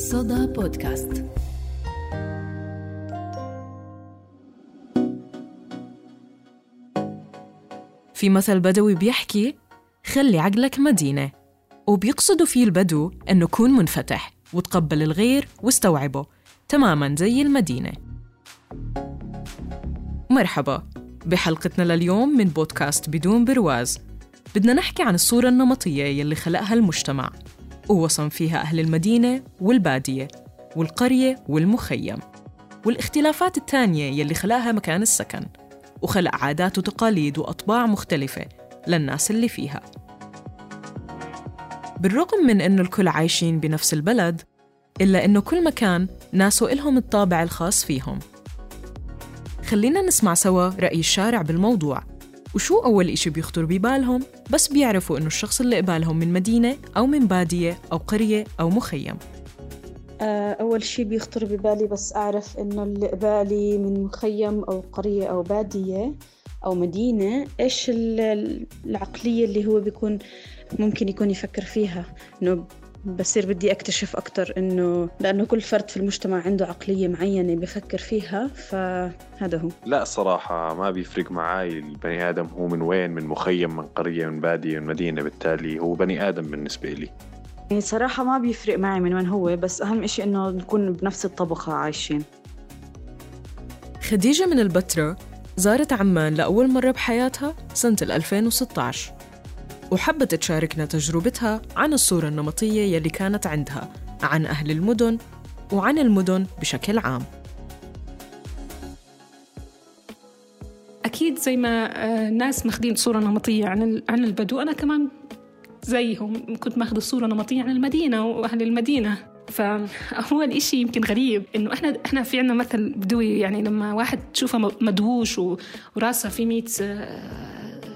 صدى بودكاست. في مثل بدوي بيحكي خلي عقلك مدينة وبيقصدوا فيه البدو أنه كون منفتح وتقبل الغير واستوعبه. تماماً زي المدينة. مرحبا بحلقتنا لليوم من بودكاست بدون برواز. بدنا نحكي عن الصورة النمطية يلي خلقها المجتمع. ووصم فيها أهل المدينة والبادية والقرية والمخيم والاختلافات التانية يلي خلقها مكان السكن وخلق عادات وتقاليد وأطباع مختلفة للناس اللي فيها. بالرغم من إنه الكل عايشين بنفس البلد إلا إنه كل مكان ناسه إلهم الطابع الخاص فيهم. خلينا نسمع سوا رأي الشارع بالموضوع وشو أول إشي بيخطر ببالهم؟ بس بيعرفوا إنه الشخص اللي قبالهم من مدينة أو من بادية أو قرية أو مخيم. آه، أول شي بيخطر ببالي بس أعرف إنه اللي قبالي من مخيم أو قرية أو بادية أو مدينة إيش العقلية اللي هو بيكون ممكن يكون يفكر فيها؟ إنه بصير بدي أكتشف أكتر إنه لأنه كل فرد في المجتمع عنده عقلية معينة بفكر فيها فهذا هو. لا صراحة ما بيفرق معاي البني آدم هو من وين من مخيم من قرية من بادية من مدينة بالتالي هو بني آدم بالنسبة لي. يعني صراحة ما بيفرق معي من وين هو بس أهم إشي إنه نكون بنفس الطبقة عايشين. خديجة من البتراء زارت عمان لأول مرة بحياتها سنة 2016 وحبت تشاركنا تجربتها عن الصورة النمطية يلي كانت عندها عن أهل المدن وعن المدن بشكل عام. أكيد زي ما الناس ماخذين صورة نمطية عن عن البدو أنا كمان زيهم كنت ماخذة صورة نمطية عن المدينة وأهل المدينة. فأول إشي يمكن غريب إنه إحنا إحنا في عنا مثل بدوي يعني لما واحد تشوفه مدهوش وراسه في ميت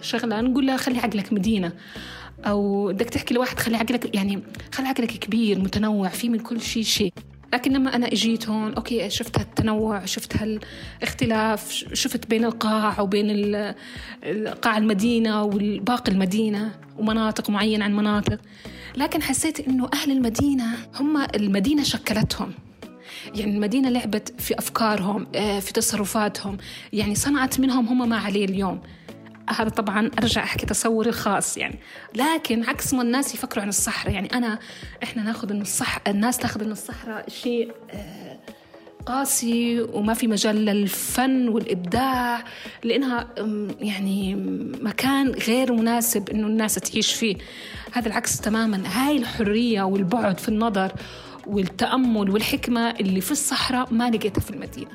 شغلة نقول له خلي عقلك مدينة. أو بدك تحكي لواحد خلي عقلك يعني خلي عقلك كبير متنوع في من كل شيء شيء لكن لما أنا إجيت هون أوكي شفت هالتنوع شفت هالاختلاف شفت بين القاع وبين قاع المدينة والباقي المدينة ومناطق معينة عن مناطق. لكن حسيت إنه أهل المدينة هم المدينة شكلتهم. يعني المدينة لعبت في أفكارهم في تصرفاتهم. يعني صنعت منهم هم ما عليه اليوم. هذا طبعا أرجع أحكي تصوري الخاص يعني. لكن عكس ما الناس يفكروا عن الصحراء. يعني أنا إحنا ناخذ انه الصح الناس تاخذ انه الصحراء شيء قاسي وما في مجال للفن والإبداع لأنها يعني مكان غير مناسب إنه الناس تعيش فيه. هذا العكس تماما. هاي الحرية والبعد في النظر والتأمل والحكمة اللي في الصحراء ما لقيتها في المدينة.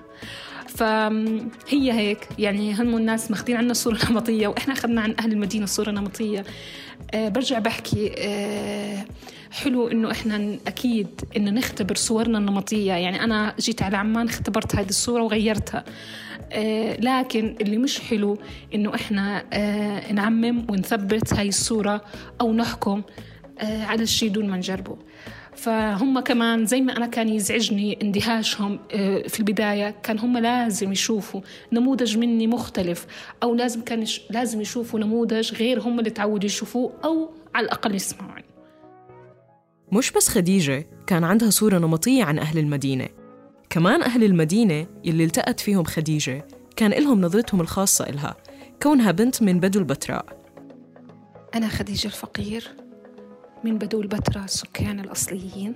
فهي هيك. يعني هم الناس ماخذين عنا الصورة النمطية وإحنا أخذنا عن أهل المدينة الصورة النمطية. أه برجع بحكي أه حلو إنه إحنا أكيد إنه نختبر صورنا النمطية. يعني أنا جيت على عمان اختبرت هذه الصورة وغيرتها. أه لكن اللي مش حلو إنه إحنا أه نعمم ونثبت هاي الصورة أو نحكم أه على الشيء دون ما نجربه. فهم كمان زي ما أنا كان يزعجني اندهاشهم في البداية كان هم لازم يشوفوا نموذج مني مختلف أو لازم كان لازم يشوفوا نموذج غير هم اللي تعودوا يشوفوه أو على الأقل يسمعوا. عنه مش بس خديجة كان عندها صورة نمطية عن أهل المدينة. كمان أهل المدينة اللي التقت فيهم خديجة كان إلهم نظرتهم الخاصة إلها كونها بنت من بدو البتراء. أنا خديجة الفقير. من بدو البتراء السكان الأصليين.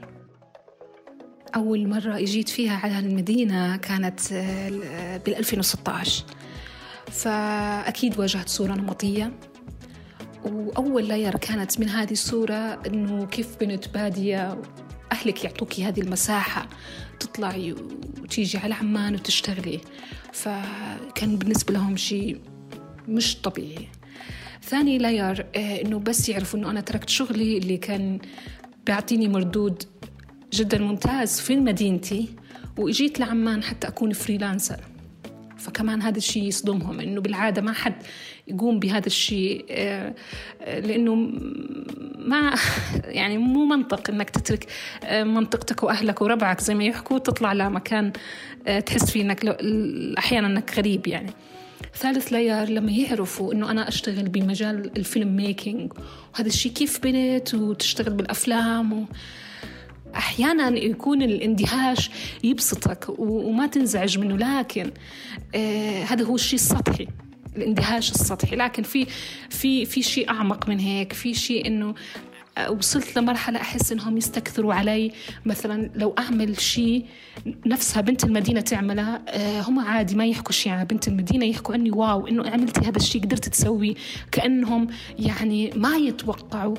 أول مرة إجيت فيها على المدينة كانت بال 2016 فأكيد واجهت صورة نمطية. وأول لاير كانت من هذه الصورة إنه كيف بنت بادية أهلك يعطوكي هذه المساحة تطلعي وتيجي على عمان وتشتغلي. فكان بالنسبة لهم شيء مش طبيعي. ثاني layer إنه بس يعرفوا إنه أنا تركت شغلي اللي كان بيعطيني مردود جدا ممتاز في مدينتي وإجيت لعمان حتى أكون freelancer فكمان هذا الشيء يصدمهم إنه بالعادة ما حد يقوم بهذا الشيء لأنه ما يعني مو منطق إنك تترك منطقتك وأهلك وربعك زي ما يحكوا تطلع لمكان تحس فيه إنك أحيانا إنك غريب يعني. ثالث layer لما يعرفوا إنه أنا أشتغل بمجال ال film making وهذا الشيء كيف بنت وتشتغل بالأفلام و... أحيانا يكون الاندهاش يبسطك وما تنزعج منه. لكن آه هذا هو الشيء السطحي الاندهاش السطحي. لكن في في في شيء أعمق من هيك في شيء إنه وصلت لمرحلة أحس إنهم يستكثروا علي. مثلا لو أعمل شيء نفسها بنت المدينة تعملها آه، هم عادي ما يحكوا شيء عن بنت المدينة يحكوا عني واو إنه عملتي هذا الشيء قدرت تسوي. كأنهم يعني ما يتوقعوا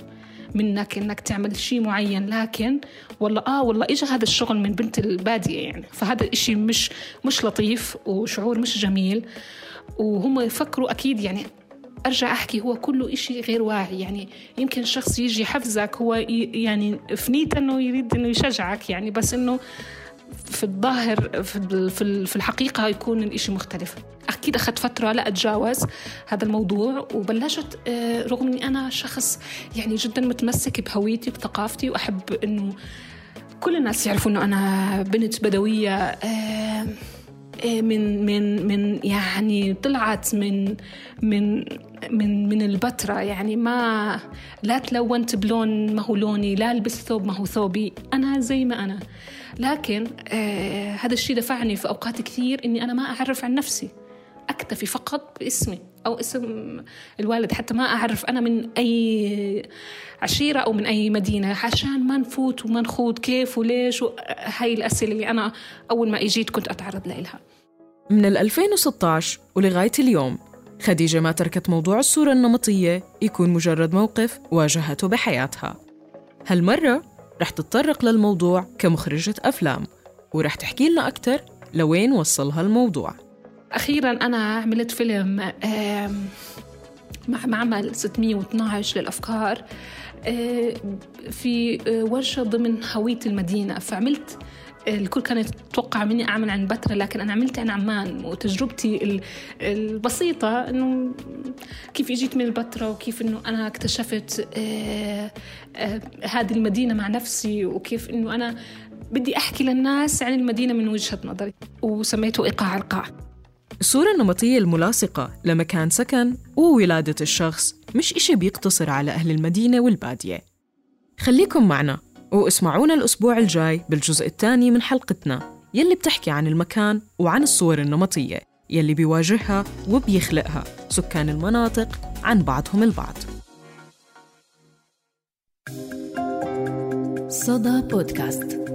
منك إنك تعمل شيء معين. لكن والله آه والله اجى هذا الشغل من بنت البادية يعني. فهذا الشيء مش مش لطيف وشعور مش جميل. وهم يفكروا أكيد يعني أرجع أحكي هو كله إشي غير واعي. يعني يمكن شخص يجي يحفزك هو يعني في نيته إنه يريد إنه يشجعك. يعني بس إنه في الظاهر في الحقيقة يكون الإشي مختلف. أكيد أخذت فترة لا أتجاوز هذا الموضوع وبلشت آه، رغم أني أنا شخص يعني جدا متمسك بهويتي بثقافتي وأحب أنه كل الناس يعرفوا أنه أنا بنت بدوية آه، من من من يعني طلعت من من من من البتراء يعني ما لا تلونت بلون ما هو لوني لا لبست ثوب ما هو ثوبي أنا زي ما أنا. لكن آه هذا الشيء دفعني في أوقات كثير إني أنا ما أعرف عن نفسي. أكتفي فقط باسمي أو اسم الوالد حتى ما أعرف أنا من أي عشيرة أو من أي مدينة عشان ما نفوت وما نخوض كيف وليش هاي الأسئلة اللي أنا أول ما إجيت كنت أتعرض لها. من 2016 ولغاية اليوم خديجة ما تركت موضوع الصورة النمطية يكون مجرد موقف واجهته بحياتها. هالمرة رح تتطرق للموضوع كمخرجة أفلام ورح تحكي لنا أكثر لوين وصلها الموضوع أخيرا أنا عملت فيلم مع معمل 612 للأفكار في ورشة ضمن هوية المدينة. فعملت الكل كان يتوقع مني أعمل عن بتراء لكن أنا عملت عن عمان. وتجربتي البسيطة إنه كيف إجيت من البتراء وكيف إنه أنا اكتشفت آه، آه، هذه المدينة مع نفسي وكيف إنه أنا بدي أحكي للناس عن المدينة من وجهة نظري. وسميته إيقاع القاع. الصورة النمطية الملاصقة لمكان سكن وولادة الشخص مش إشي بيقتصر على أهل المدينة والبادية. خليكم معنا واسمعونا الأسبوع الجاي بالجزء الثاني من حلقتنا يلي بتحكي عن المكان وعن الصور النمطية يلي بيواجهها وبيخلقها سكان المناطق عن بعضهم البعض. صدى بودكاست.